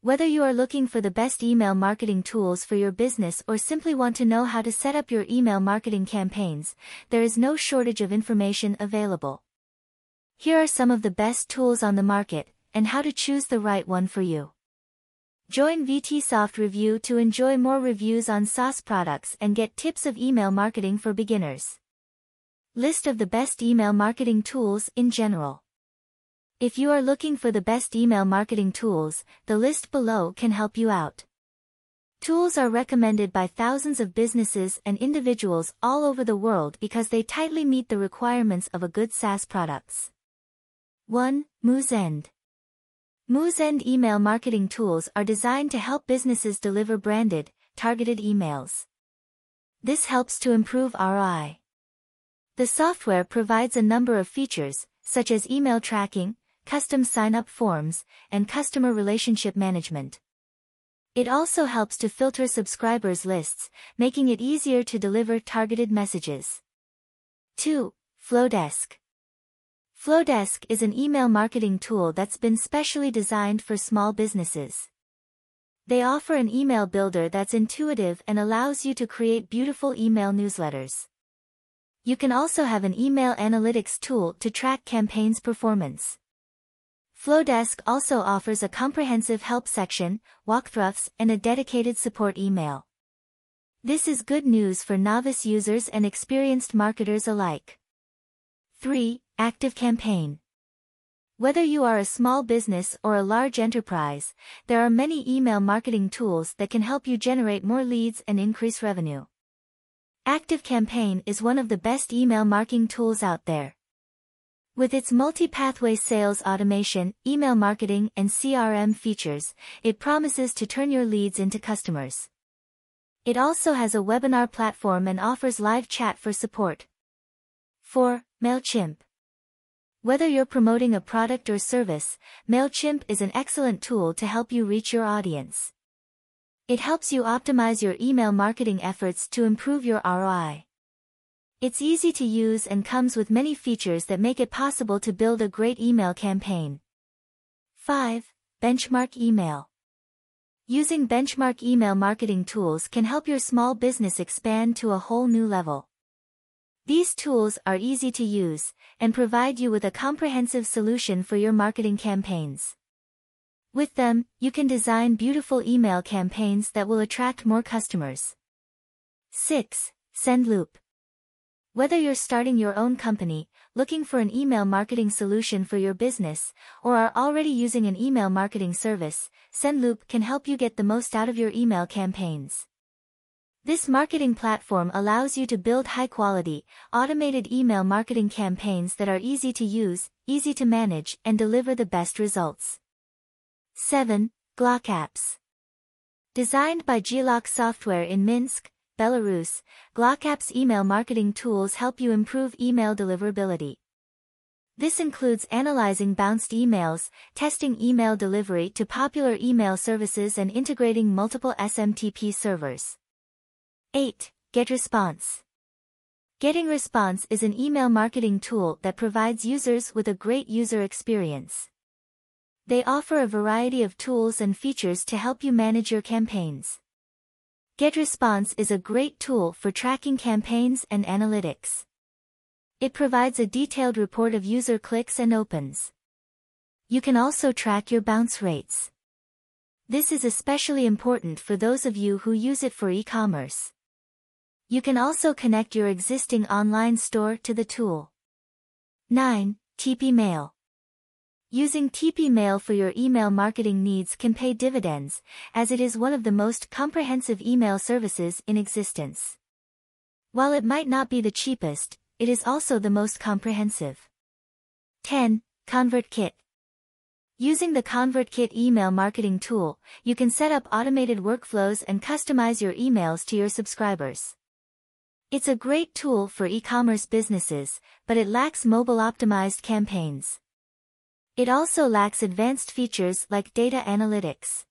Whether you are looking for the best email marketing tools for your business or simply want to know how to set up your email marketing campaigns, there is no shortage of information available. Here are some of the best tools on the market, and how to choose the right one for you. Join VTsoft Review to enjoy more reviews on SaaS products and get tips of email marketing for beginners. List of the best email marketing tools in general. If you are looking for the best email marketing tools, the list below can help you out. Tools are recommended by thousands of businesses and individuals all over the world because they tightly meet the requirements of a good SaaS products. 1. Moosend. Moosend email marketing tools are designed to help businesses deliver branded, targeted emails. This helps to improve ROI. The software provides a number of features, such as email tracking, custom sign-up forms, and customer relationship management. It also helps to filter subscribers' lists, making it easier to deliver targeted messages. 2. Flodesk Flodesk is an email marketing tool that's been specially designed for small businesses. They offer an email builder that's intuitive and allows you to create beautiful email newsletters. You can also have an email analytics tool to track campaigns' performance. Flodesk also offers a comprehensive help section, walkthroughs, and a dedicated support email. This is good news for novice users and experienced marketers alike. 3. ActiveCampaign. Whether you are a small business or a large enterprise, there are many email marketing tools that can help you generate more leads and increase revenue. ActiveCampaign is one of the best email marketing tools out there. With its multi-pathway sales automation, email marketing, and CRM features, it promises to turn your leads into customers. It also has a webinar platform and offers live chat for support. 4. MailChimp. Whether you're promoting a product or service, MailChimp is an excellent tool to help you reach your audience. It helps you optimize your email marketing efforts to improve your ROI. It's easy to use and comes with many features that make it possible to build a great email campaign. 5. Benchmark Email. Using benchmark email marketing tools can help your small business expand to a whole new level. These tools are easy to use and provide you with a comprehensive solution for your marketing campaigns. With them, you can design beautiful email campaigns that will attract more customers. 6. Sendloop. Whether you're starting your own company, looking for an email marketing solution for your business, or are already using an email marketing service, Sendloop can help you get the most out of your email campaigns. This marketing platform allows you to build high-quality, automated email marketing campaigns that are easy to use, easy to manage, and deliver the best results. 7. GlockApps. Designed by Glock Software in Minsk, Belarus, GlockApps email marketing tools help you improve email deliverability. This includes analyzing bounced emails, testing email delivery to popular email services and integrating multiple SMTP servers. 8. GetResponse. Getting Response is an email marketing tool that provides users with a great user experience. They offer a variety of tools and features to help you manage your campaigns. GetResponse is a great tool for tracking campaigns and analytics. It provides a detailed report of user clicks and opens. You can also track your bounce rates. This is especially important for those of you who use it for e-commerce. You can also connect your existing online store to the tool. 9. TP Mail. Using TP Mail for your email marketing needs can pay dividends, as it is one of the most comprehensive email services in existence. While it might not be the cheapest, it is also the most comprehensive. 10. ConvertKit. Using the ConvertKit email marketing tool, you can set up automated workflows and customize your emails to your subscribers. It's a great tool for e-commerce businesses, but it lacks mobile-optimized campaigns. It also lacks advanced features like data analytics.